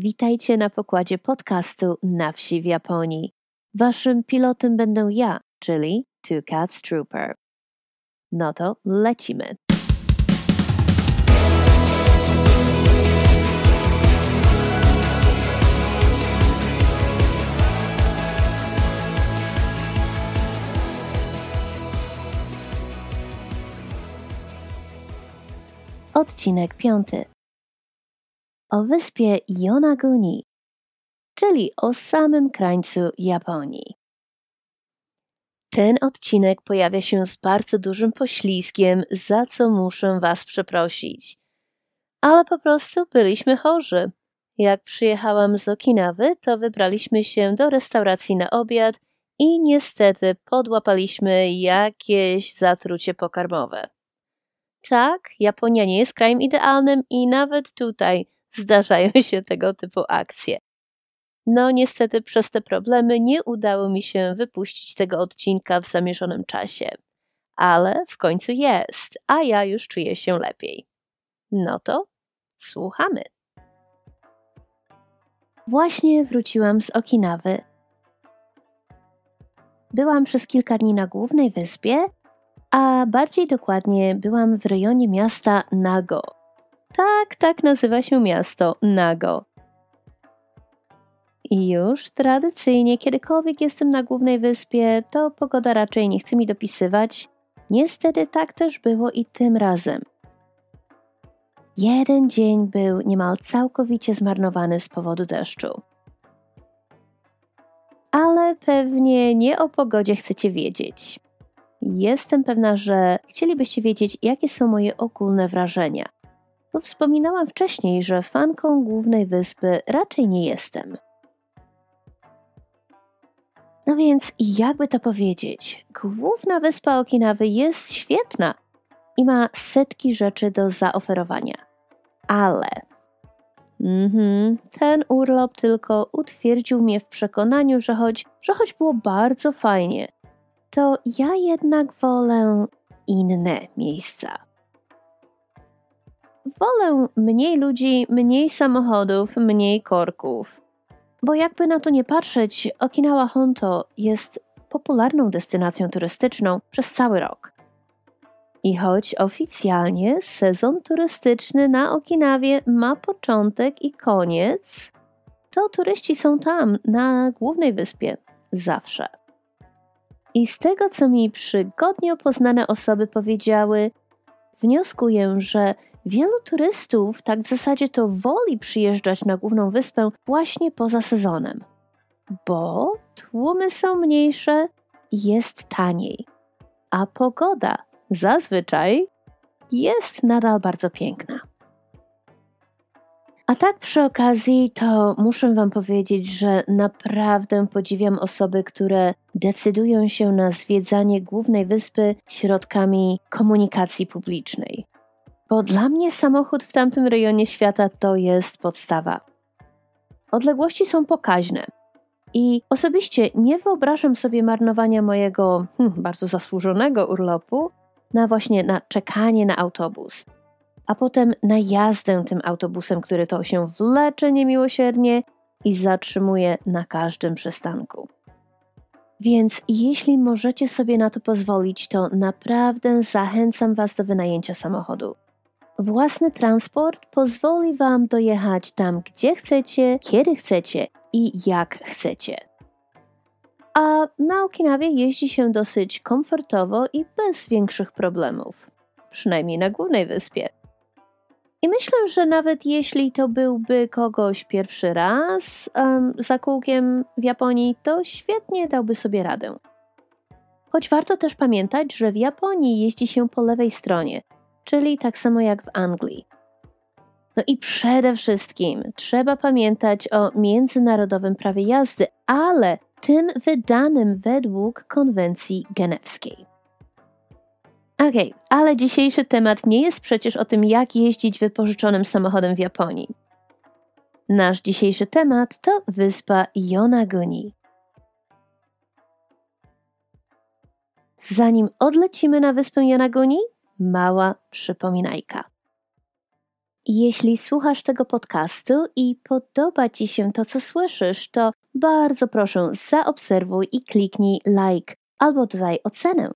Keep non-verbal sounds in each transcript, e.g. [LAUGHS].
Witajcie na pokładzie podcastu Na wsi w Japonii. Waszym pilotem będę ja, czyli Two Cats Trooper. No to lecimy. Odcinek piąty. O wyspie Yonaguni, czyli o samym krańcu Japonii. Ten odcinek pojawia się z bardzo dużym poślizgiem, za co muszę Was przeprosić. Ale po prostu byliśmy chorzy. Jak przyjechałam z Okinawy, to wybraliśmy się do restauracji na obiad i niestety podłapaliśmy jakieś zatrucie pokarmowe. Tak, Japonia nie jest krajem idealnym i nawet tutaj zdarzają [LAUGHS] się tego typu akcje. No, niestety przez te problemy nie udało mi się wypuścić tego odcinka w zamierzonym czasie. Ale w końcu jest, a ja już czuję się lepiej. No to słuchamy. Właśnie wróciłam z Okinawy. Byłam przez kilka dni na głównej wyspie, a bardziej dokładnie byłam w rejonie miasta Nago. Tak, tak nazywa się miasto Nago. I już tradycyjnie, kiedykolwiek jestem na głównej wyspie, to pogoda raczej nie chce mi dopisywać. Niestety tak też było i tym razem. Jeden dzień był niemal całkowicie zmarnowany z powodu deszczu. Ale pewnie nie o pogodzie chcecie wiedzieć. Jestem pewna, że chcielibyście wiedzieć, jakie są moje ogólne wrażenia. Bo wspominałam wcześniej, że fanką głównej wyspy raczej nie jestem. No więc, jakby to powiedzieć, główna wyspa Okinawy jest świetna i ma setki rzeczy do zaoferowania. Ale mhm, ten urlop tylko utwierdził mnie w przekonaniu, że choć, że choć było bardzo fajnie, to ja jednak wolę inne miejsca. Wolę mniej ludzi, mniej samochodów, mniej korków. Bo jakby na to nie patrzeć, Okinawa Honto jest popularną destynacją turystyczną przez cały rok. I choć oficjalnie sezon turystyczny na Okinawie ma początek i koniec, to turyści są tam, na głównej wyspie, zawsze. I z tego, co mi przygodnie opoznane osoby powiedziały, wnioskuję, że wielu turystów tak w zasadzie to woli przyjeżdżać na główną wyspę właśnie poza sezonem, bo tłumy są mniejsze i jest taniej, a pogoda zazwyczaj jest nadal bardzo piękna. A tak przy okazji, to muszę Wam powiedzieć, że naprawdę podziwiam osoby, które decydują się na zwiedzanie głównej wyspy środkami komunikacji publicznej. Bo dla mnie samochód w tamtym rejonie świata to jest podstawa. Odległości są pokaźne. I osobiście nie wyobrażam sobie marnowania mojego hmm, bardzo zasłużonego urlopu na właśnie na czekanie na autobus a potem na jazdę tym autobusem, który to się wlecze niemiłosiernie i zatrzymuje na każdym przystanku. Więc jeśli możecie sobie na to pozwolić, to naprawdę zachęcam Was do wynajęcia samochodu. Własny transport pozwoli Wam dojechać tam, gdzie chcecie, kiedy chcecie i jak chcecie. A na Okinawie jeździ się dosyć komfortowo i bez większych problemów. Przynajmniej na głównej wyspie. I myślę, że nawet jeśli to byłby kogoś pierwszy raz um, za kółkiem w Japonii, to świetnie dałby sobie radę. Choć warto też pamiętać, że w Japonii jeździ się po lewej stronie, czyli tak samo jak w Anglii. No i przede wszystkim trzeba pamiętać o międzynarodowym prawie jazdy, ale tym wydanym według konwencji genewskiej. Okej, okay, ale dzisiejszy temat nie jest przecież o tym, jak jeździć wypożyczonym samochodem w Japonii. Nasz dzisiejszy temat to wyspa Yonaguni. Zanim odlecimy na wyspę Yonaguni, mała przypominajka. Jeśli słuchasz tego podcastu i podoba Ci się to, co słyszysz, to bardzo proszę zaobserwuj i kliknij like albo dodaj ocenę,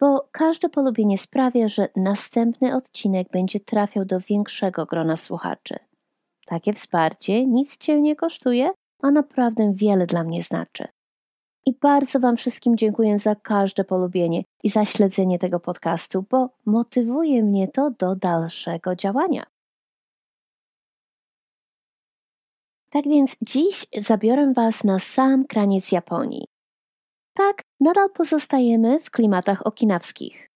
bo każde polubienie sprawia, że następny odcinek będzie trafiał do większego grona słuchaczy. Takie wsparcie nic Cię nie kosztuje, a naprawdę wiele dla mnie znaczy. I bardzo Wam wszystkim dziękuję za każde polubienie i za śledzenie tego podcastu, bo motywuje mnie to do dalszego działania. Tak więc dziś zabiorę Was na sam kraniec Japonii. Tak, nadal pozostajemy w klimatach okinawskich.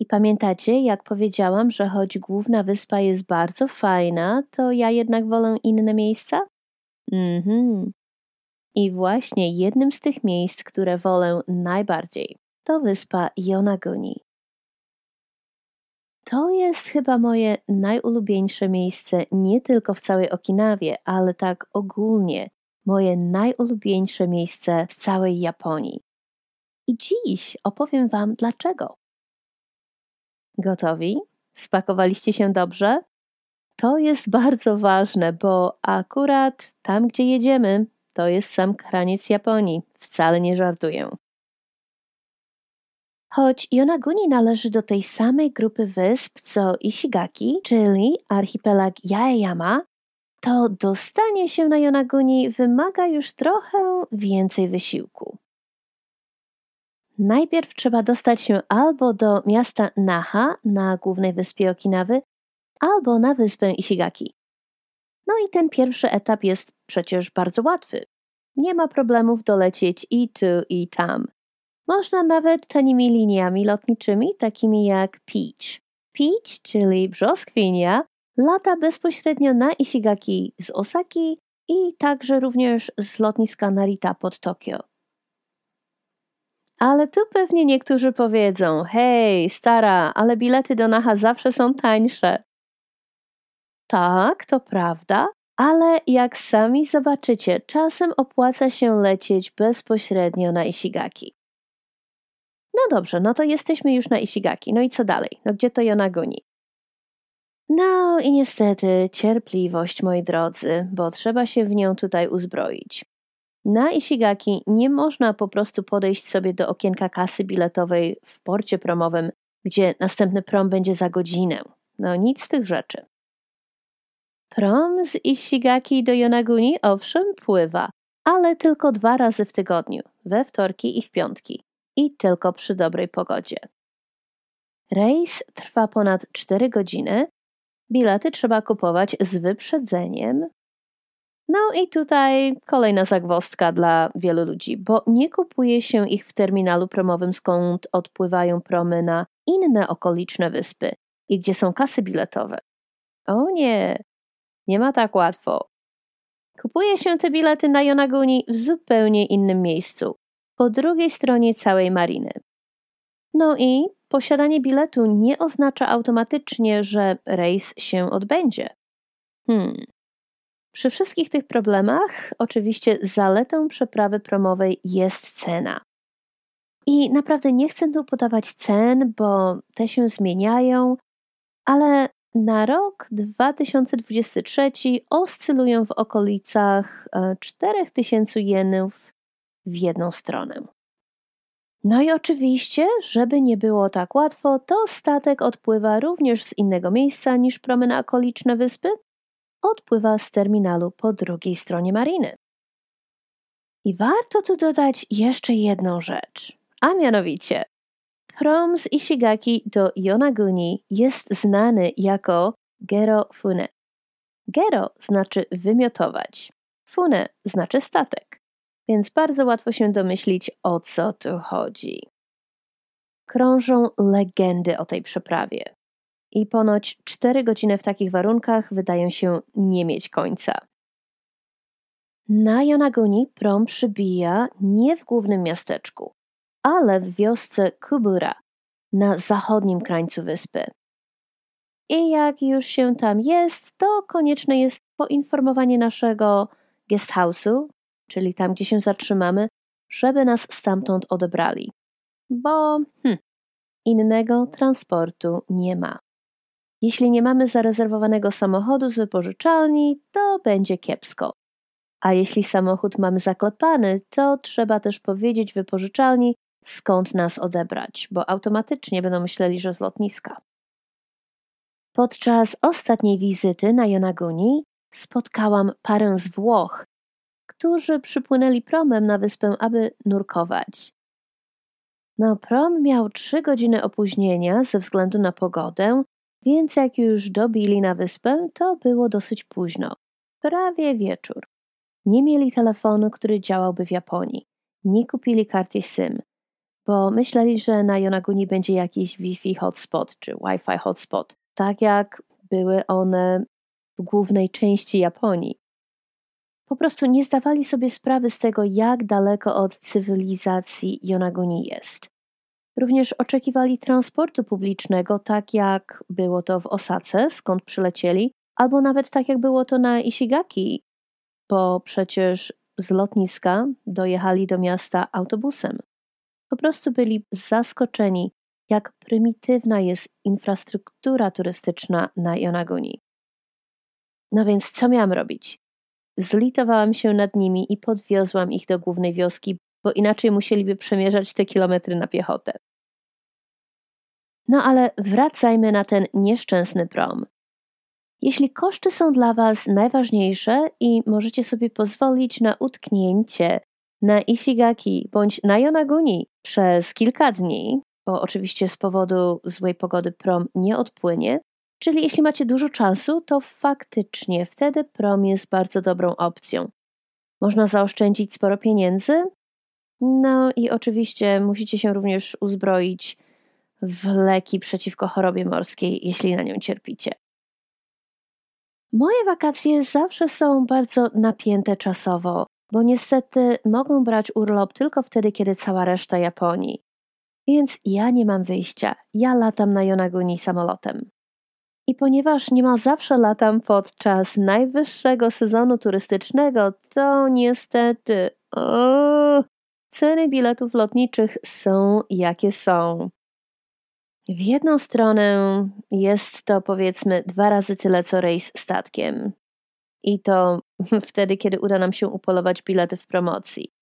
I pamiętacie, jak powiedziałam, że choć główna wyspa jest bardzo fajna, to ja jednak wolę inne miejsca? Mhm. I właśnie jednym z tych miejsc, które wolę najbardziej, to wyspa Yonaguni. To jest chyba moje najulubieńsze miejsce nie tylko w całej Okinawie, ale tak ogólnie moje najulubieńsze miejsce w całej Japonii. I dziś opowiem Wam dlaczego. Gotowi? Spakowaliście się dobrze? To jest bardzo ważne, bo akurat tam, gdzie jedziemy, to jest sam kraniec Japonii. Wcale nie żartuję. Choć Yonaguni należy do tej samej grupy wysp co Ishigaki, czyli archipelag Yaeyama, to dostanie się na Yonaguni wymaga już trochę więcej wysiłku. Najpierw trzeba dostać się albo do miasta Naha na głównej wyspie Okinawy, albo na wyspę Ishigaki. No i ten pierwszy etap jest przecież bardzo łatwy. Nie ma problemów dolecieć i tu, i tam. Można nawet tanimi liniami lotniczymi, takimi jak Peach. Peach, czyli brzoskwinia, lata bezpośrednio na Ishigaki z Osaki i także również z lotniska Narita pod Tokio. Ale tu pewnie niektórzy powiedzą: Hej, stara, ale bilety do Naha zawsze są tańsze. Tak, to prawda, ale jak sami zobaczycie, czasem opłaca się lecieć bezpośrednio na Ishigaki. No dobrze, no to jesteśmy już na Ishigaki. No i co dalej? No gdzie to Yonaguni? No i niestety cierpliwość, moi drodzy, bo trzeba się w nią tutaj uzbroić. Na Ishigaki nie można po prostu podejść sobie do okienka kasy biletowej w porcie promowym, gdzie następny prom będzie za godzinę. No nic z tych rzeczy. Prom z Ishigaki do Yonaguni owszem pływa, ale tylko dwa razy w tygodniu, we wtorki i w piątki i tylko przy dobrej pogodzie. Rejs trwa ponad 4 godziny. Bilety trzeba kupować z wyprzedzeniem. No i tutaj kolejna zagwostka dla wielu ludzi, bo nie kupuje się ich w terminalu promowym, skąd odpływają promy na inne okoliczne wyspy i gdzie są kasy biletowe. O nie, nie ma tak łatwo. Kupuje się te bilety na Yonaguni w zupełnie innym miejscu, po drugiej stronie całej mariny. No i posiadanie biletu nie oznacza automatycznie, że rejs się odbędzie. Hmm. Przy wszystkich tych problemach, oczywiście zaletą przeprawy promowej jest cena. I naprawdę nie chcę tu podawać cen, bo te się zmieniają, ale na rok 2023 oscylują w okolicach 4000 e, jenów w jedną stronę. No i oczywiście, żeby nie było tak łatwo, to statek odpływa również z innego miejsca niż promy na okoliczne wyspy. Odpływa z terminalu po drugiej stronie mariny. I warto tu dodać jeszcze jedną rzecz, a mianowicie z Ishigaki do Yonaguni jest znany jako Gero Fune. Gero znaczy wymiotować, Fune znaczy statek więc bardzo łatwo się domyślić, o co tu chodzi. Krążą legendy o tej przeprawie. I ponoć cztery godziny w takich warunkach wydają się nie mieć końca. Na Yonaguni prom przybija nie w głównym miasteczku, ale w wiosce Kubura na zachodnim krańcu wyspy. I jak już się tam jest, to konieczne jest poinformowanie naszego guesthouse'u, czyli tam, gdzie się zatrzymamy, żeby nas stamtąd odebrali. Bo hm, innego transportu nie ma. Jeśli nie mamy zarezerwowanego samochodu z wypożyczalni, to będzie kiepsko. A jeśli samochód mamy zaklepany, to trzeba też powiedzieć wypożyczalni, skąd nas odebrać, bo automatycznie będą myśleli, że z lotniska. Podczas ostatniej wizyty na Jonaguni spotkałam parę z Włoch, którzy przypłynęli promem na wyspę, aby nurkować. No, prom miał trzy godziny opóźnienia ze względu na pogodę, więc jak już dobili na wyspę, to było dosyć późno, prawie wieczór. Nie mieli telefonu, który działałby w Japonii. Nie kupili karty SIM, bo myśleli, że na Yonaguni będzie jakiś Wi-Fi hotspot czy Wi-Fi hotspot, tak jak były one w głównej części Japonii. Po prostu nie zdawali sobie sprawy z tego, jak daleko od cywilizacji Yonaguni jest. Również oczekiwali transportu publicznego, tak jak było to w Osace, skąd przylecieli, albo nawet tak jak było to na Ishigaki, bo przecież z lotniska dojechali do miasta autobusem. Po prostu byli zaskoczeni, jak prymitywna jest infrastruktura turystyczna na Yonaguni. No więc co miałam robić? Zlitowałam się nad nimi i podwiozłam ich do głównej wioski, bo inaczej musieliby przemierzać te kilometry na piechotę. No ale wracajmy na ten nieszczęsny prom. Jeśli koszty są dla Was najważniejsze i możecie sobie pozwolić na utknięcie na Ishigaki bądź na Yonaguni przez kilka dni, bo oczywiście z powodu złej pogody prom nie odpłynie, czyli jeśli macie dużo czasu, to faktycznie wtedy prom jest bardzo dobrą opcją. Można zaoszczędzić sporo pieniędzy, no i oczywiście musicie się również uzbroić w leki przeciwko chorobie morskiej, jeśli na nią cierpicie. Moje wakacje zawsze są bardzo napięte czasowo, bo niestety mogą brać urlop tylko wtedy, kiedy cała reszta Japonii. Więc ja nie mam wyjścia. Ja latam na Yonaguni samolotem. I ponieważ niemal zawsze latam podczas najwyższego sezonu turystycznego, to niestety o, ceny biletów lotniczych są jakie są. W jedną stronę jest to powiedzmy dwa razy tyle co rejs statkiem. I to [LAUGHS] wtedy, kiedy uda nam się upolować bilety w promocji.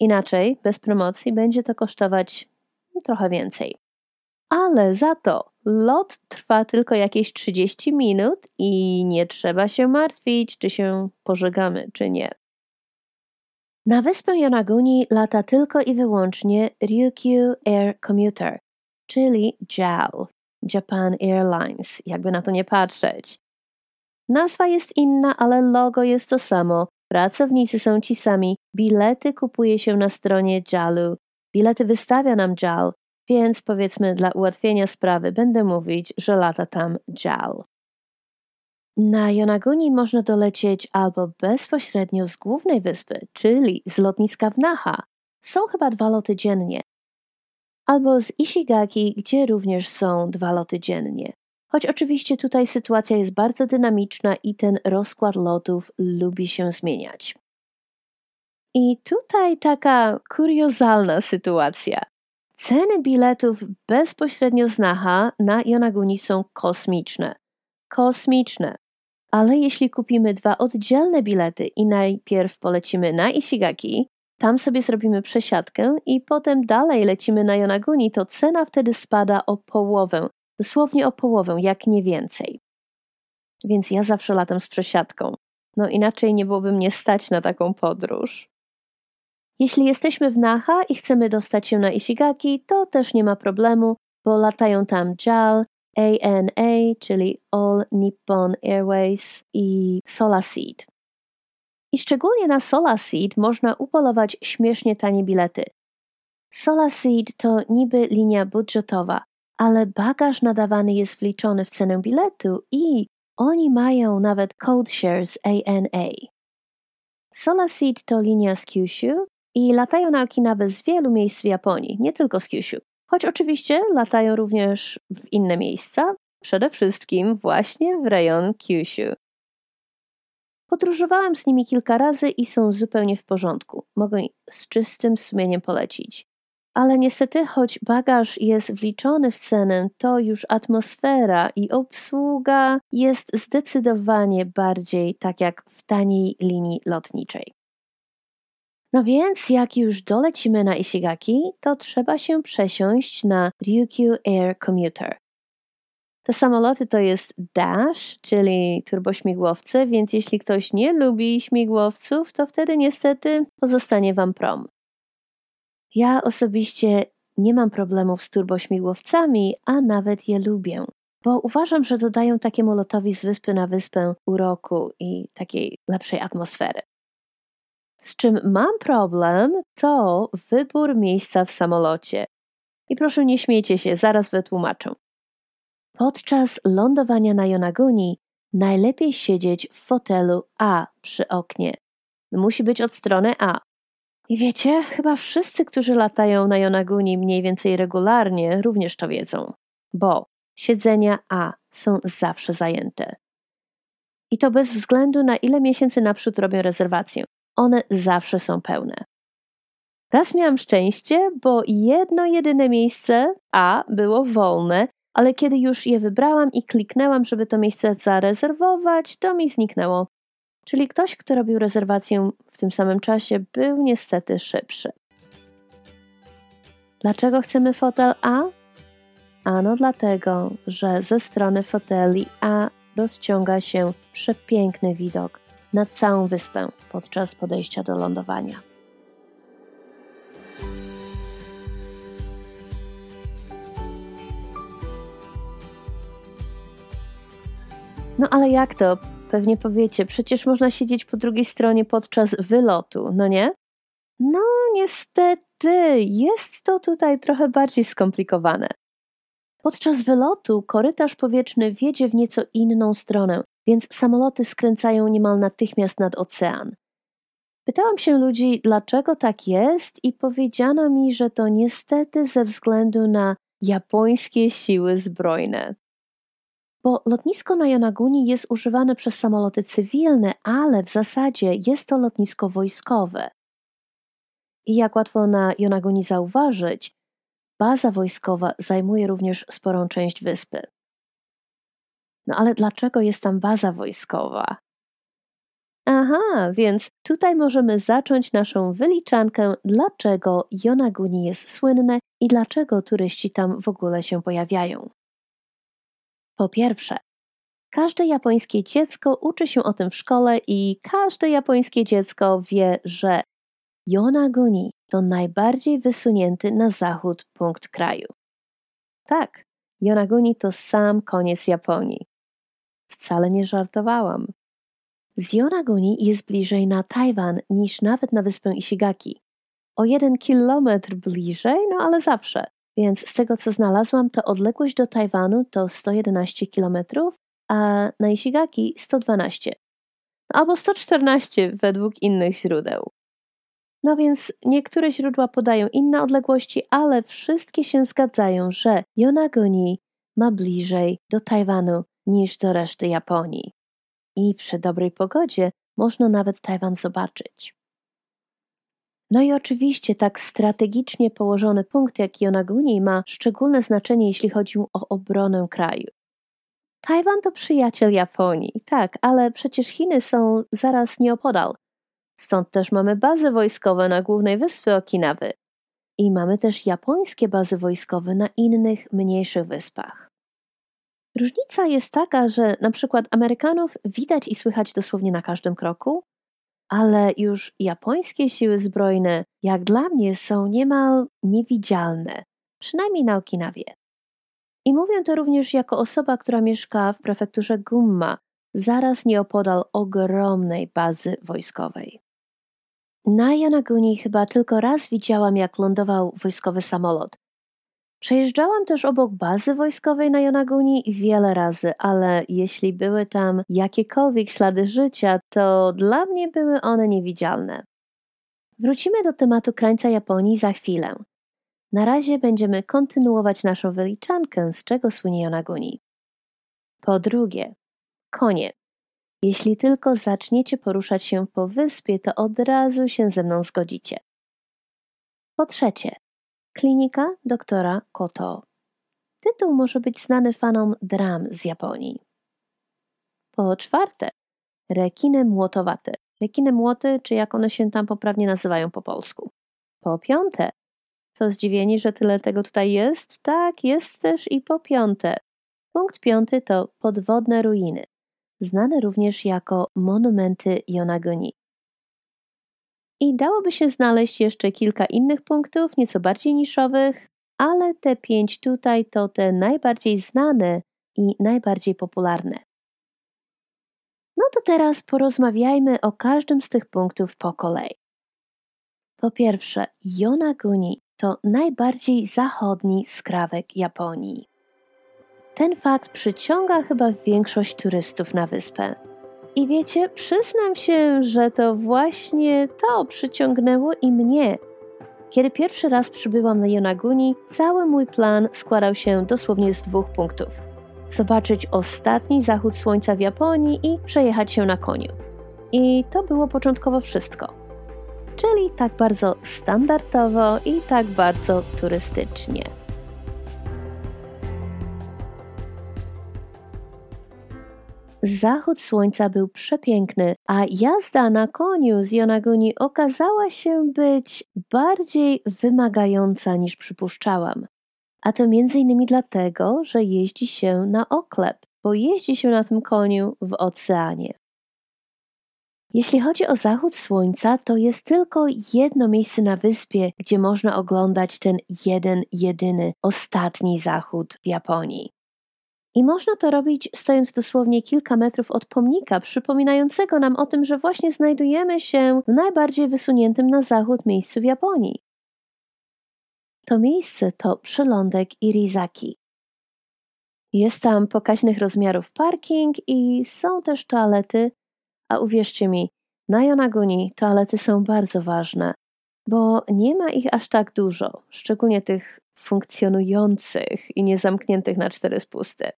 Inaczej, bez promocji, będzie to kosztować trochę więcej. Ale za to lot trwa tylko jakieś 30 minut i nie trzeba się martwić, czy się pożegamy, czy nie. Na wyspę Yonaguni lata tylko i wyłącznie Ryukyu Air Commuter, czyli JAL, Japan Airlines, jakby na to nie patrzeć. Nazwa jest inna, ale logo jest to samo. Pracownicy są ci sami. Bilety kupuje się na stronie JALu. Bilety wystawia nam JAL, więc powiedzmy dla ułatwienia sprawy będę mówić, że lata tam JAL. Na Yonaguni można dolecieć albo bezpośrednio z głównej wyspy, czyli z lotniska w Naha. Są chyba dwa loty dziennie albo z Ishigaki, gdzie również są dwa loty dziennie. Choć oczywiście tutaj sytuacja jest bardzo dynamiczna i ten rozkład lotów lubi się zmieniać. I tutaj taka kuriozalna sytuacja. Ceny biletów bezpośrednio z Naha na Yonaguni są kosmiczne. Kosmiczne. Ale jeśli kupimy dwa oddzielne bilety i najpierw polecimy na Ishigaki, tam sobie zrobimy przesiadkę i potem dalej lecimy na Yonaguni, to cena wtedy spada o połowę, dosłownie o połowę, jak nie więcej. Więc ja zawsze latam z przesiadką. No inaczej nie byłoby mnie stać na taką podróż. Jeśli jesteśmy w Naha i chcemy dostać się na Ishigaki, to też nie ma problemu, bo latają tam JAL, ANA, czyli All Nippon Airways i Solaseed. I szczególnie na Solaseed można upolować śmiesznie tanie bilety. Solaseed to niby linia budżetowa, ale bagaż nadawany jest wliczony w cenę biletu i oni mają nawet code shares ANA. Solaseed to linia z Kyushu i latają na Okinawę z wielu miejsc w Japonii, nie tylko z Kyushu. Choć oczywiście latają również w inne miejsca, przede wszystkim właśnie w rejon Kyushu. Podróżowałem z nimi kilka razy i są zupełnie w porządku. Mogę z czystym sumieniem polecić. Ale niestety, choć bagaż jest wliczony w cenę, to już atmosfera i obsługa jest zdecydowanie bardziej tak jak w taniej linii lotniczej. No więc, jak już dolecimy na Ishigaki, to trzeba się przesiąść na Ryukyu Air Commuter. Te samoloty to jest Dash, czyli turbośmigłowce, więc jeśli ktoś nie lubi śmigłowców, to wtedy niestety pozostanie Wam prom. Ja osobiście nie mam problemów z turbośmigłowcami, a nawet je lubię, bo uważam, że dodają takiemu lotowi z wyspy na wyspę uroku i takiej lepszej atmosfery. Z czym mam problem, to wybór miejsca w samolocie. I proszę nie śmiejcie się, zaraz wytłumaczę. Podczas lądowania na Yonaguni najlepiej siedzieć w fotelu A przy oknie. Musi być od strony A. I wiecie, chyba wszyscy, którzy latają na Yonaguni mniej więcej regularnie, również to wiedzą, bo siedzenia A są zawsze zajęte. I to bez względu na ile miesięcy naprzód robią rezerwację. One zawsze są pełne. Raz miałam szczęście, bo jedno jedyne miejsce A było wolne ale kiedy już je wybrałam i kliknęłam, żeby to miejsce zarezerwować, to mi zniknęło. Czyli ktoś, kto robił rezerwację w tym samym czasie, był niestety szybszy. Dlaczego chcemy fotel A? Ano dlatego, że ze strony foteli A rozciąga się przepiękny widok na całą wyspę podczas podejścia do lądowania. No ale jak to? Pewnie powiecie, przecież można siedzieć po drugiej stronie podczas wylotu, no nie? No, niestety, jest to tutaj trochę bardziej skomplikowane. Podczas wylotu korytarz powietrzny wiedzie w nieco inną stronę, więc samoloty skręcają niemal natychmiast nad ocean. Pytałam się ludzi, dlaczego tak jest, i powiedziano mi, że to niestety ze względu na japońskie siły zbrojne bo lotnisko na Yanaguni jest używane przez samoloty cywilne, ale w zasadzie jest to lotnisko wojskowe. I jak łatwo na Yonaguni zauważyć, baza wojskowa zajmuje również sporą część wyspy. No ale dlaczego jest tam baza wojskowa? Aha, więc tutaj możemy zacząć naszą wyliczankę, dlaczego Yonaguni jest słynne i dlaczego turyści tam w ogóle się pojawiają. Po pierwsze, każde japońskie dziecko uczy się o tym w szkole i każde japońskie dziecko wie, że Yonaguni to najbardziej wysunięty na zachód punkt kraju. Tak, Yonaguni to sam koniec Japonii. Wcale nie żartowałam. Z Yonaguni jest bliżej na Tajwan niż nawet na wyspę Ishigaki. O jeden kilometr bliżej, no ale zawsze. Więc z tego co znalazłam, to odległość do Tajwanu to 111 km, a na Ishigaki 112 albo 114 według innych źródeł. No więc niektóre źródła podają inne odległości, ale wszystkie się zgadzają, że Yonaguni ma bliżej do Tajwanu niż do reszty Japonii. I przy dobrej pogodzie można nawet Tajwan zobaczyć. No i oczywiście tak strategicznie położony punkt jak Yonaguni ma szczególne znaczenie, jeśli chodzi o obronę kraju. Tajwan to przyjaciel Japonii, tak, ale przecież Chiny są zaraz nieopodal. Stąd też mamy bazy wojskowe na głównej wyspie Okinawy. I mamy też japońskie bazy wojskowe na innych, mniejszych wyspach. Różnica jest taka, że na przykład Amerykanów widać i słychać dosłownie na każdym kroku, ale już japońskie siły zbrojne, jak dla mnie, są niemal niewidzialne, przynajmniej na Okinawie. I mówię to również jako osoba, która mieszka w prefekturze Gumma, zaraz nieopodal ogromnej bazy wojskowej. Na Yanaguni chyba tylko raz widziałam, jak lądował wojskowy samolot, Przejeżdżałam też obok bazy wojskowej na Yonaguni wiele razy, ale jeśli były tam jakiekolwiek ślady życia, to dla mnie były one niewidzialne. Wrócimy do tematu krańca Japonii za chwilę. Na razie będziemy kontynuować naszą wyliczankę, z czego słynie Yonaguni. Po drugie, konie. Jeśli tylko zaczniecie poruszać się po wyspie, to od razu się ze mną zgodzicie. Po trzecie, Klinika doktora Koto. Tytuł może być znany fanom dram z Japonii. Po czwarte, rekiny młotowate. Rekiny młoty, czy jak one się tam poprawnie nazywają po polsku. Po piąte, co zdziwieni, że tyle tego tutaj jest? Tak, jest też i po piąte. Punkt piąty to podwodne ruiny, znane również jako monumenty Yonaguni. I dałoby się znaleźć jeszcze kilka innych punktów, nieco bardziej niszowych, ale te pięć tutaj to te najbardziej znane i najbardziej popularne. No to teraz porozmawiajmy o każdym z tych punktów po kolei. Po pierwsze, Yonaguni to najbardziej zachodni skrawek Japonii. Ten fakt przyciąga chyba większość turystów na wyspę. I wiecie, przyznam się, że to właśnie to przyciągnęło i mnie. Kiedy pierwszy raz przybyłam na Yonaguni, cały mój plan składał się dosłownie z dwóch punktów: zobaczyć ostatni zachód słońca w Japonii i przejechać się na koniu. I to było początkowo wszystko. Czyli tak bardzo standardowo i tak bardzo turystycznie. Zachód słońca był przepiękny, a jazda na koniu z Yonaguni okazała się być bardziej wymagająca niż przypuszczałam. A to między innymi dlatego, że jeździ się na oklep, bo jeździ się na tym koniu w oceanie. Jeśli chodzi o zachód słońca, to jest tylko jedno miejsce na wyspie, gdzie można oglądać ten jeden, jedyny, ostatni zachód w Japonii. I można to robić stojąc dosłownie kilka metrów od pomnika, przypominającego nam o tym, że właśnie znajdujemy się w najbardziej wysuniętym na zachód miejscu w Japonii. To miejsce to przylądek Irizaki. Jest tam pokaźnych rozmiarów parking i są też toalety, a uwierzcie mi, na Yonaguni toalety są bardzo ważne, bo nie ma ich aż tak dużo, szczególnie tych funkcjonujących i niezamkniętych na cztery spusty.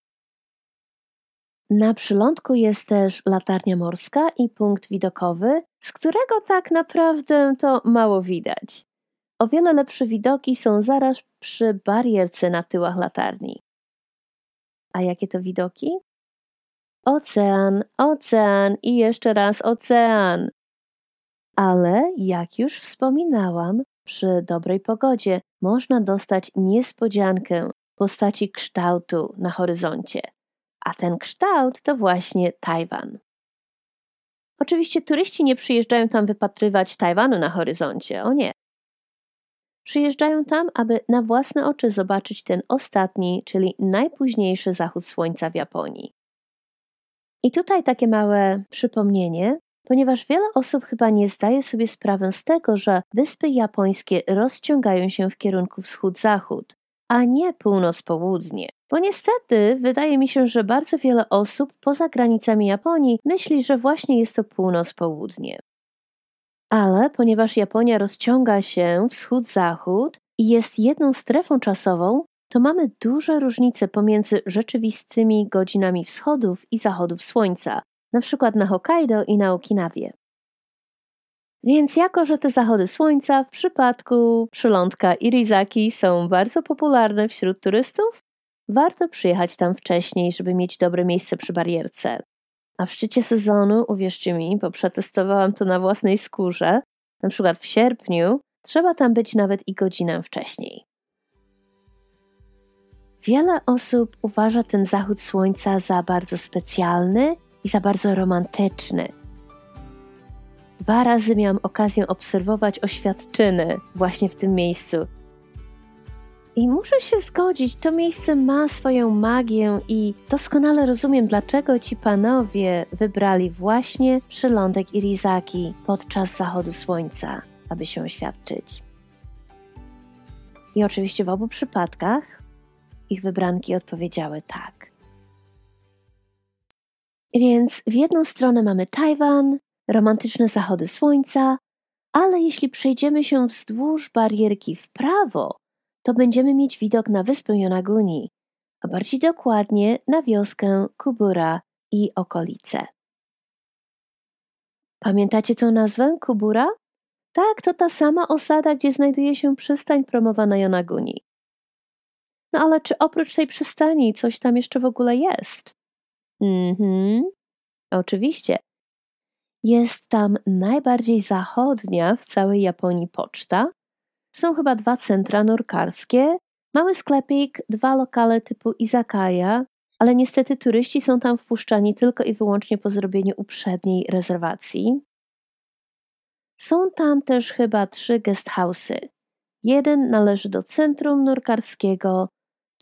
Na przylądku jest też latarnia morska i punkt widokowy, z którego tak naprawdę to mało widać. O wiele lepsze widoki są zaraz przy barierce na tyłach latarni. A jakie to widoki? Ocean, ocean i jeszcze raz ocean. Ale jak już wspominałam, przy dobrej pogodzie można dostać niespodziankę w postaci kształtu na horyzoncie a ten kształt to właśnie Tajwan. Oczywiście turyści nie przyjeżdżają tam wypatrywać Tajwanu na horyzoncie, o nie. Przyjeżdżają tam, aby na własne oczy zobaczyć ten ostatni, czyli najpóźniejszy zachód słońca w Japonii. I tutaj takie małe przypomnienie, ponieważ wiele osób chyba nie zdaje sobie sprawy z tego, że wyspy japońskie rozciągają się w kierunku wschód-zachód, a nie północ-południe. Bo niestety wydaje mi się, że bardzo wiele osób poza granicami Japonii myśli, że właśnie jest to północ-południe. Ale ponieważ Japonia rozciąga się wschód-zachód i jest jedną strefą czasową, to mamy duże różnice pomiędzy rzeczywistymi godzinami wschodów i zachodów słońca, na przykład na Hokkaido i na Okinawie. Więc jako, że te zachody słońca w przypadku przylądka Irizaki są bardzo popularne wśród turystów, warto przyjechać tam wcześniej, żeby mieć dobre miejsce przy barierce. A w szczycie sezonu, uwierzcie mi, bo przetestowałam to na własnej skórze, na przykład w sierpniu, trzeba tam być nawet i godzinę wcześniej. Wiele osób uważa ten zachód słońca za bardzo specjalny i za bardzo romantyczny. Dwa razy miałam okazję obserwować oświadczyny właśnie w tym miejscu. I muszę się zgodzić, to miejsce ma swoją magię i doskonale rozumiem, dlaczego ci panowie wybrali właśnie przylądek Irizaki podczas zachodu słońca, aby się oświadczyć. I oczywiście w obu przypadkach ich wybranki odpowiedziały tak. Więc w jedną stronę mamy Tajwan, romantyczne zachody słońca, ale jeśli przejdziemy się wzdłuż barierki w prawo, to będziemy mieć widok na wyspę Yonaguni, a bardziej dokładnie na wioskę Kubura i okolice. Pamiętacie tę nazwę Kubura? Tak, to ta sama osada, gdzie znajduje się przystań promowana Yonaguni. No ale czy oprócz tej przystani coś tam jeszcze w ogóle jest? Mhm, oczywiście. Jest tam najbardziej zachodnia w całej Japonii poczta. Są chyba dwa centra nurkarskie, mały sklepik, dwa lokale typu izakaya, ale niestety turyści są tam wpuszczani tylko i wyłącznie po zrobieniu uprzedniej rezerwacji. Są tam też chyba trzy guesthouse'y. Jeden należy do centrum nurkarskiego,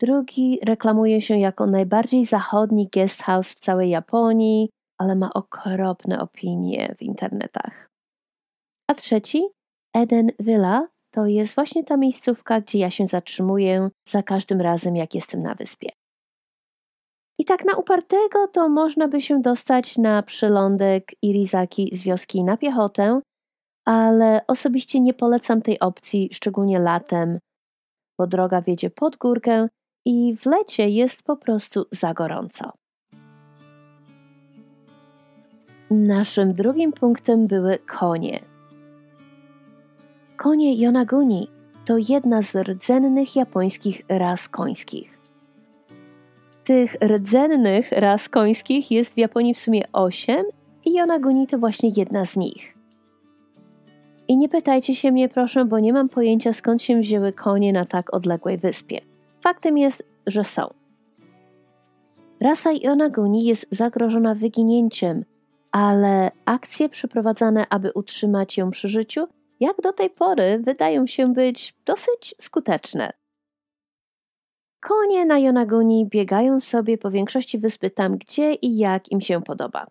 drugi reklamuje się jako najbardziej zachodni guesthouse w całej Japonii, ale ma okropne opinie w internetach. A trzeci, Eden Villa, to jest właśnie ta miejscówka, gdzie ja się zatrzymuję za każdym razem, jak jestem na wyspie. I tak na upartego to można by się dostać na przylądek Irizaki z wioski na piechotę, ale osobiście nie polecam tej opcji, szczególnie latem, bo droga wiedzie pod górkę i w lecie jest po prostu za gorąco. Naszym drugim punktem były konie. Konie Yonaguni to jedna z rdzennych japońskich ras końskich. Tych rdzennych ras końskich jest w Japonii w sumie 8 i Yonaguni to właśnie jedna z nich. I nie pytajcie się mnie proszę, bo nie mam pojęcia skąd się wzięły konie na tak odległej wyspie. Faktem jest, że są. Rasa Yonaguni jest zagrożona wyginięciem, ale akcje przeprowadzane, aby utrzymać ją przy życiu, jak do tej pory wydają się być dosyć skuteczne. Konie na Yonaguni biegają sobie po większości wyspy tam, gdzie i jak im się podoba.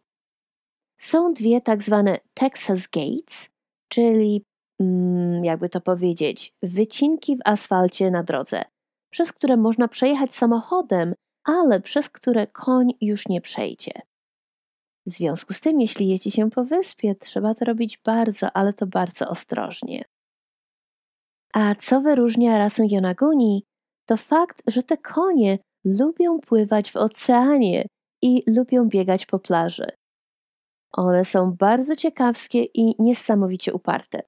Są dwie tak zwane Texas Gates, czyli mm, jakby to powiedzieć, wycinki w asfalcie na drodze, przez które można przejechać samochodem, ale przez które koń już nie przejdzie. W związku z tym, jeśli jeździ się po wyspie, trzeba to robić bardzo, ale to bardzo ostrożnie. A co wyróżnia rasę Yonaguni, to fakt, że te konie lubią pływać w oceanie i lubią biegać po plaży. One są bardzo ciekawskie i niesamowicie uparte.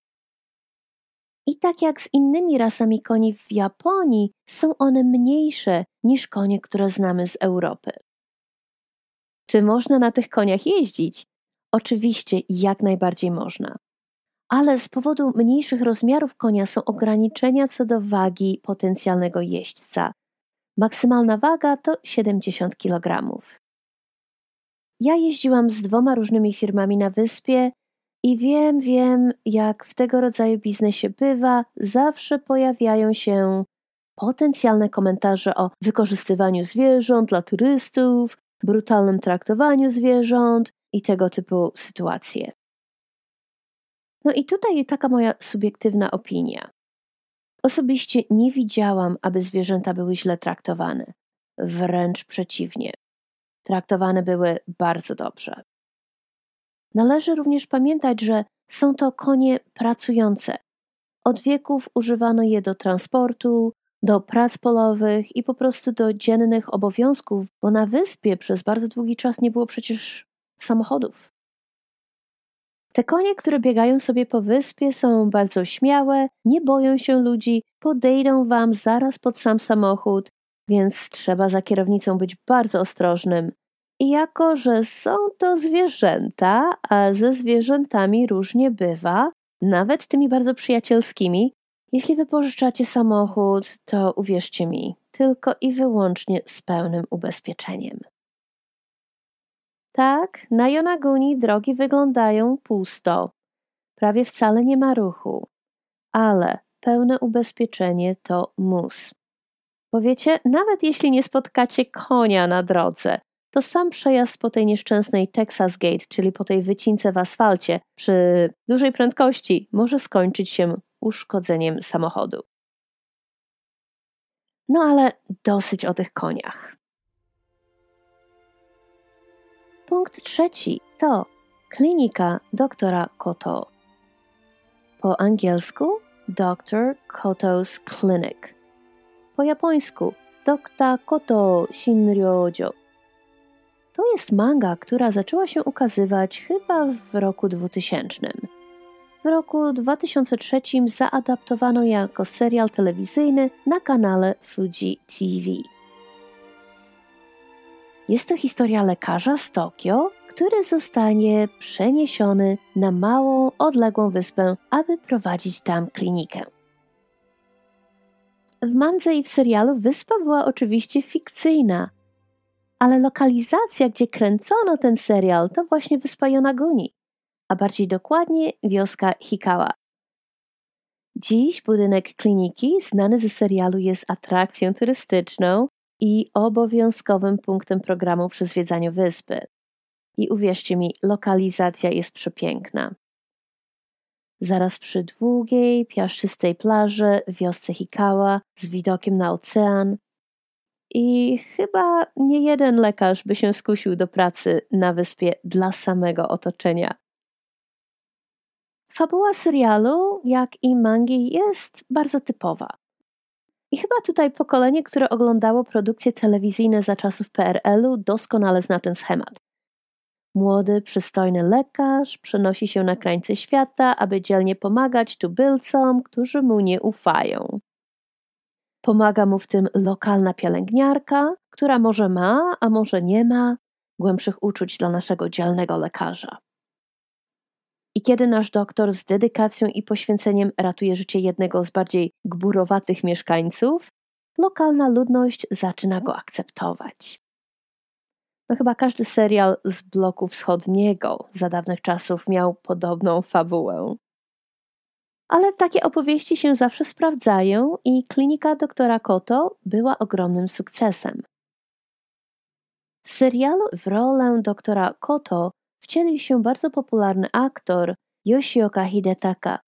I tak jak z innymi rasami koni w Japonii, są one mniejsze niż konie, które znamy z Europy. Czy można na tych koniach jeździć? Oczywiście, jak najbardziej można. Ale z powodu mniejszych rozmiarów konia są ograniczenia co do wagi potencjalnego jeźdźca. Maksymalna waga to 70 kg. Ja jeździłam z dwoma różnymi firmami na wyspie i wiem, wiem, jak w tego rodzaju biznesie bywa, zawsze pojawiają się potencjalne komentarze o wykorzystywaniu zwierząt dla turystów, brutalnym traktowaniu zwierząt i tego typu sytuacje. No i tutaj taka moja subiektywna opinia. Osobiście nie widziałam, aby zwierzęta były źle traktowane. Wręcz przeciwnie. Traktowane były bardzo dobrze. Należy również pamiętać, że są to konie pracujące. Od wieków używano je do transportu, do prac polowych i po prostu do dziennych obowiązków, bo na wyspie przez bardzo długi czas nie było przecież samochodów. Te konie, które biegają sobie po wyspie, są bardzo śmiałe, nie boją się ludzi, podejdą wam zaraz pod sam samochód, więc trzeba za kierownicą być bardzo ostrożnym. I jako, że są to zwierzęta, a ze zwierzętami różnie bywa, nawet tymi bardzo przyjacielskimi, jeśli wypożyczacie samochód, to uwierzcie mi, tylko i wyłącznie z pełnym ubezpieczeniem. Tak, na Jonaguni drogi wyglądają pusto. Prawie wcale nie ma ruchu. Ale pełne ubezpieczenie to mus. Powiecie, nawet jeśli nie spotkacie konia na drodze, to sam przejazd po tej nieszczęsnej Texas Gate, czyli po tej wycince w asfalcie przy dużej prędkości, może skończyć się uszkodzeniem samochodu. No ale dosyć o tych koniach. Punkt trzeci to klinika doktora Koto. Po angielsku Dr. Koto's Clinic. Po japońsku Dr. Koto Shinryojo. To jest manga, która zaczęła się ukazywać chyba w roku 2000. w roku 2003 zaadaptowano jako serial telewizyjny na kanale Fuji TV. Jest to historia lekarza z Tokio, który zostanie przeniesiony na małą, odległą wyspę, aby prowadzić tam klinikę. W mandze i w serialu wyspa była oczywiście fikcyjna, ale lokalizacja, gdzie kręcono ten serial, to właśnie wyspa Yonaguni, a bardziej dokładnie wioska Hikawa. Dziś budynek kliniki, znany ze serialu, jest atrakcją turystyczną i obowiązkowym punktem programu przy zwiedzaniu wyspy. I uwierzcie mi, lokalizacja jest przepiękna. Zaraz przy długiej, piaszczystej plaży w wiosce Hikawa z widokiem na ocean. I chyba nie jeden lekarz by się skusił do pracy na wyspie dla samego otoczenia. Fabuła serialu, jak i mangi, jest bardzo typowa. I chyba tutaj pokolenie, które oglądało produkcje telewizyjne za czasów PRL-u, doskonale zna ten schemat. Młody, przystojny lekarz przenosi się na krańce świata, aby dzielnie pomagać tubylcom, którzy mu nie ufają. Pomaga mu w tym lokalna pielęgniarka, która może ma, a może nie ma głębszych uczuć dla naszego dzielnego lekarza. I kiedy nasz doktor z dedykacją i poświęceniem ratuje życie jednego z bardziej gburowatych mieszkańców, lokalna ludność zaczyna go akceptować. No chyba każdy serial z bloku wschodniego za dawnych czasów miał podobną fabułę. Ale takie opowieści się zawsze sprawdzają i klinika doktora Koto była ogromnym sukcesem. W serialu w rolę doktora Koto wcielił się bardzo popularny aktor Yoshioka Hidetaka.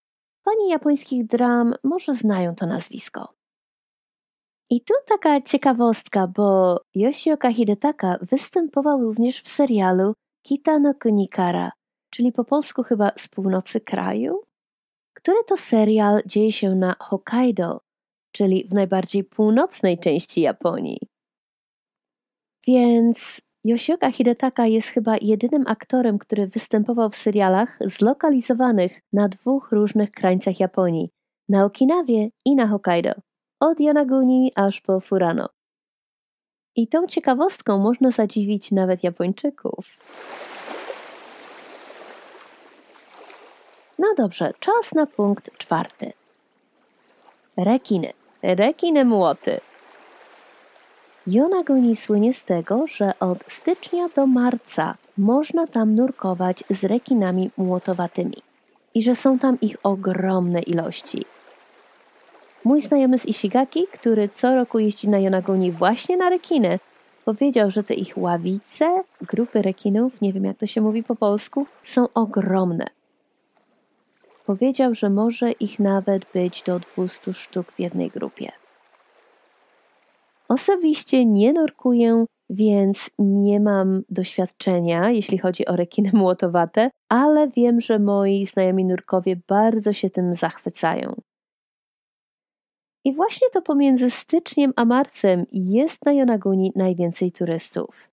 Pani japońskich dram może znają to nazwisko. I tu taka ciekawostka, bo Yoshioka Hidetaka występował również w serialu Kita no Kunikara, czyli po polsku chyba z północy kraju, który to serial dzieje się na Hokkaido, czyli w najbardziej północnej części Japonii. Więc Yoshioka Hidetaka jest chyba jedynym aktorem, który występował w serialach zlokalizowanych na dwóch różnych krańcach Japonii, na Okinawie i na Hokkaido od Yanaguni aż po Furano. I tą ciekawostką można zadziwić nawet Japończyków. No dobrze, czas na punkt czwarty. Rekiny. Rekiny młoty. Yonaguni słynie z tego, że od stycznia do marca można tam nurkować z rekinami młotowatymi i że są tam ich ogromne ilości. Mój znajomy z Ishigaki, który co roku jeździ na Yonaguni właśnie na rekiny, powiedział, że te ich ławice, grupy rekinów, nie wiem jak to się mówi po polsku, są ogromne. Powiedział, że może ich nawet być do 200 sztuk w jednej grupie. Osobiście nie nurkuję, więc nie mam doświadczenia, jeśli chodzi o rekiny [LAUGHS] młotowate, ale wiem, że moi znajomi nurkowie bardzo się tym zachwycają. I właśnie to pomiędzy styczniem a marcem jest na Yonaguni najwięcej turystów.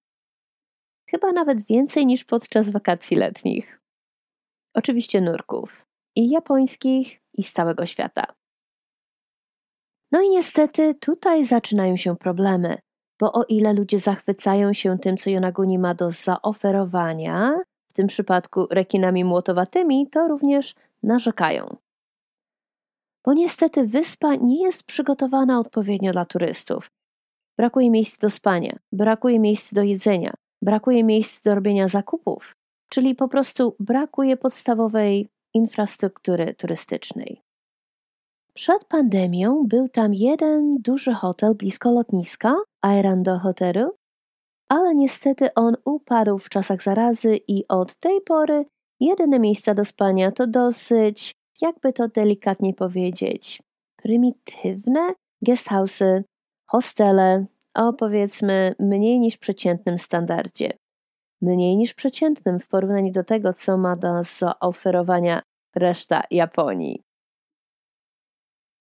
Chyba nawet więcej niż podczas wakacji letnich. Oczywiście nurków. I japońskich, i z całego świata. No i niestety tutaj zaczynają się problemy, bo o ile ludzie zachwycają się tym, co Yonaguni ma do zaoferowania, w tym przypadku rekinami młotowatymi, to również narzekają bo niestety wyspa nie jest przygotowana odpowiednio dla turystów. Brakuje miejsc do spania, brakuje miejsc do jedzenia, brakuje miejsc do robienia zakupów, czyli po prostu brakuje podstawowej infrastruktury turystycznej. Przed pandemią był tam jeden duży hotel blisko lotniska, Aerando Hotelu, ale niestety on upadł w czasach zarazy i od tej pory jedyne miejsca do spania to dosyć jakby to delikatnie powiedzieć, prymitywne guesthouse'y, hostele o powiedzmy mniej niż przeciętnym standardzie. Mniej niż przeciętnym w porównaniu do tego, co ma do zaoferowania reszta Japonii.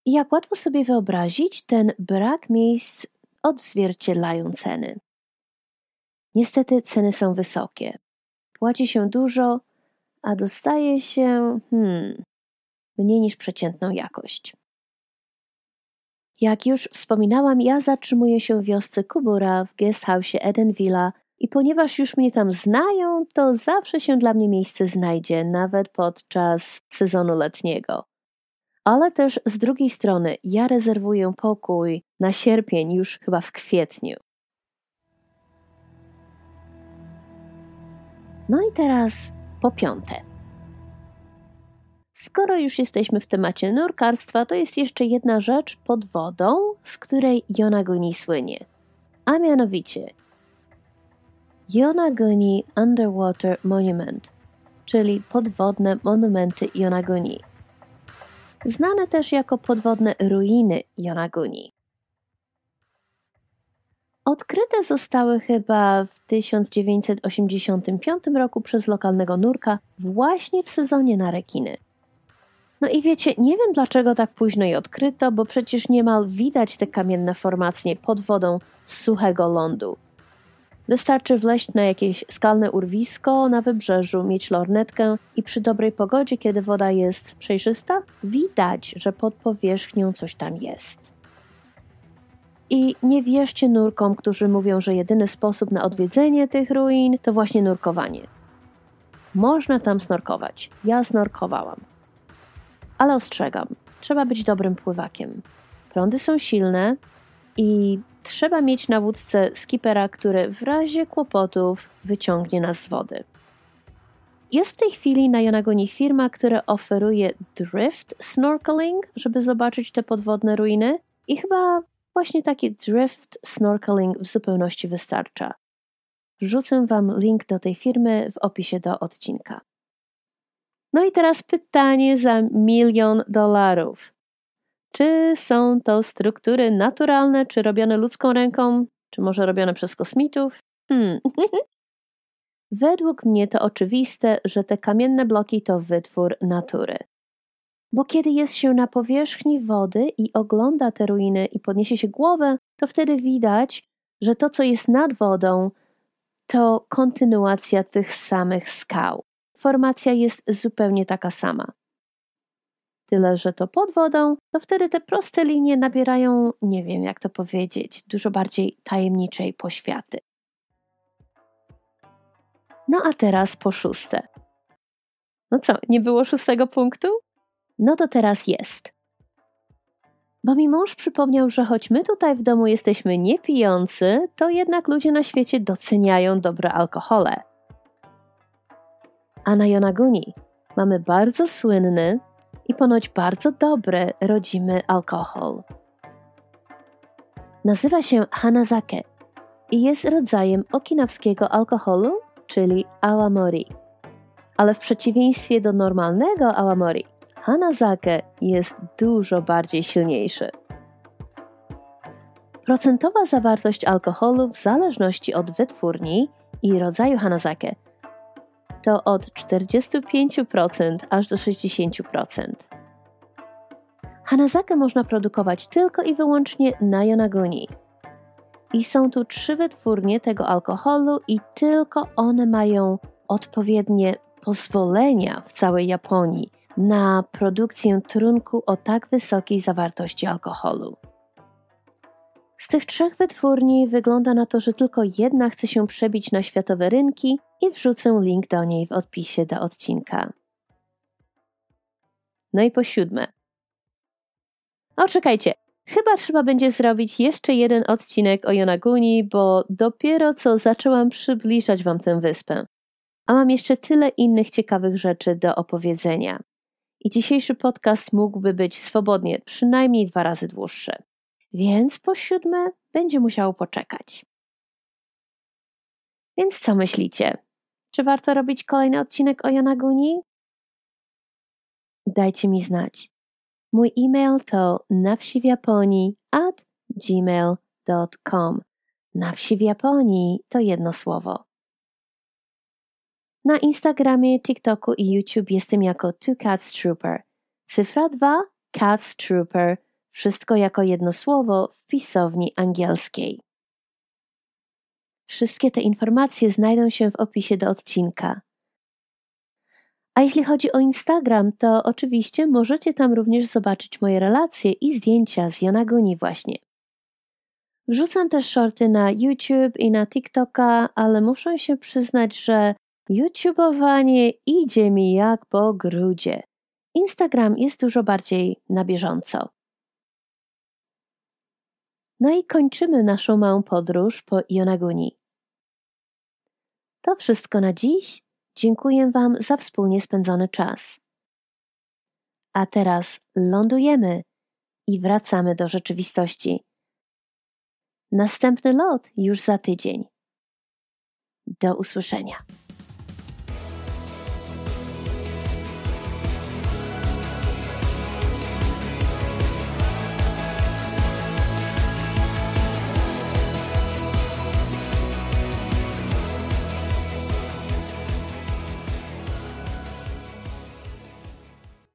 I jak łatwo sobie wyobrazić, ten brak miejsc odzwierciedlają ceny. Niestety ceny są wysokie. Płaci się dużo, a dostaje się, hmm, mniej niż przeciętną jakość. Jak już wspominałam, ja zatrzymuję się w wiosce Kubura w guesthouse Eden Villa i ponieważ już mnie tam znają, to zawsze się dla mnie miejsce znajdzie, nawet podczas sezonu letniego. Ale też z drugiej strony ja rezerwuję pokój na sierpień już chyba w kwietniu. No i teraz po piąte. Skoro już jesteśmy w temacie nurkarstwa, to jest jeszcze jedna rzecz pod wodą, z której Yonaguni słynie. A mianowicie Yonaguni Underwater Monument, czyli podwodne monumenty Yonaguni. Znane też jako podwodne ruiny Yonaguni. Odkryte zostały chyba w 1985 roku przez lokalnego nurka właśnie w sezonie na rekiny. No i wiecie, nie wiem dlaczego tak późno je odkryto, bo przecież niemal widać te kamienne formacje pod wodą z suchego lądu. Wystarczy wleść na jakieś skalne urwisko na wybrzeżu, mieć lornetkę i przy dobrej pogodzie, kiedy woda jest przejrzysta, widać, że pod powierzchnią coś tam jest. I nie wierzcie nurkom, którzy mówią, że jedyny sposób na odwiedzenie tych ruin to właśnie nurkowanie. Można tam snorkować. Ja snorkowałam. Ale ostrzegam, trzeba być dobrym pływakiem. Prądy są silne i trzeba mieć na wódce skipera, który w razie kłopotów wyciągnie nas z wody. Jest w tej chwili na Jonagoni firma, która oferuje drift snorkeling, żeby zobaczyć te podwodne ruiny i chyba właśnie taki drift snorkeling w zupełności wystarcza. Wrzucę Wam link do tej firmy w opisie do odcinka. No i teraz pytanie za milion dolarów. Czy są to struktury naturalne, czy robione ludzką ręką, czy może robione przez kosmitów? Hmm. [LAUGHS] Według mnie to oczywiste, że te kamienne bloki to wytwór natury. Bo kiedy jest się na powierzchni wody i ogląda te ruiny i podniesie się głowę, to wtedy widać, że to, co jest nad wodą, to kontynuacja tych samych skał. Formacja jest zupełnie taka sama. Tyle, że to pod wodą, to wtedy te proste linie nabierają, nie wiem jak to powiedzieć, dużo bardziej tajemniczej poświaty. No a teraz po szóste. No co, nie było szóstego punktu? No to teraz jest. Bo mi mąż przypomniał, że choć my tutaj w domu jesteśmy niepijący, to jednak ludzie na świecie doceniają dobre alkohole. A na Yonaguni mamy bardzo słynny i ponoć bardzo dobry rodzimy alkohol. Nazywa się Hanazake i jest rodzajem okinawskiego alkoholu, czyli awamori. Ale w przeciwieństwie do normalnego awamori, Hanazake jest dużo bardziej silniejszy. Procentowa zawartość alkoholu w zależności od wytwórni i rodzaju Hanazake to od 45% aż do 60%. Hanazake można produkować tylko i wyłącznie na Yonaguni. I są tu trzy wytwórnie tego alkoholu i tylko one mają odpowiednie pozwolenia w całej Japonii na produkcję trunku o tak wysokiej zawartości alkoholu. Z tych trzech wytwórni wygląda na to, że tylko jedna chce się przebić na światowe rynki i wrzucę link do niej w odpisie do odcinka. No i po siódme. O, czekajcie. Chyba trzeba będzie zrobić jeszcze jeden odcinek o Yonaguni, bo dopiero co zaczęłam przybliżać Wam tę wyspę. A mam jeszcze tyle innych ciekawych rzeczy do opowiedzenia. I dzisiejszy podcast mógłby być swobodnie przynajmniej dwa razy dłuższy więc po siódme będzie musiało poczekać. Więc co myślicie? Czy warto robić kolejny odcinek o Yonaguni? Dajcie mi znać. Mój e-mail to nawsiwjaponii at gmail.com. Na wsi w Japonii to jedno słowo. Na Instagramie, TikToku i YouTube jestem jako Two Cats Trooper. Cyfra 2 Cats Trooper wszystko jako jedno słowo w pisowni angielskiej. Wszystkie te informacje znajdą się w opisie do odcinka. A jeśli chodzi o Instagram, to oczywiście możecie tam również zobaczyć moje relacje i zdjęcia z Yonaguni właśnie. Wrzucam też shorty na YouTube i na TikToka, ale muszę się przyznać, że YouTubeowanie idzie mi jak po grudzie. Instagram jest dużo bardziej na bieżąco. No i kończymy naszą małą podróż po Yonaguni. To wszystko na dziś. Dziękuję Wam za wspólnie spędzony czas. A teraz lądujemy i wracamy do rzeczywistości. Następny lot już za tydzień. Do usłyszenia.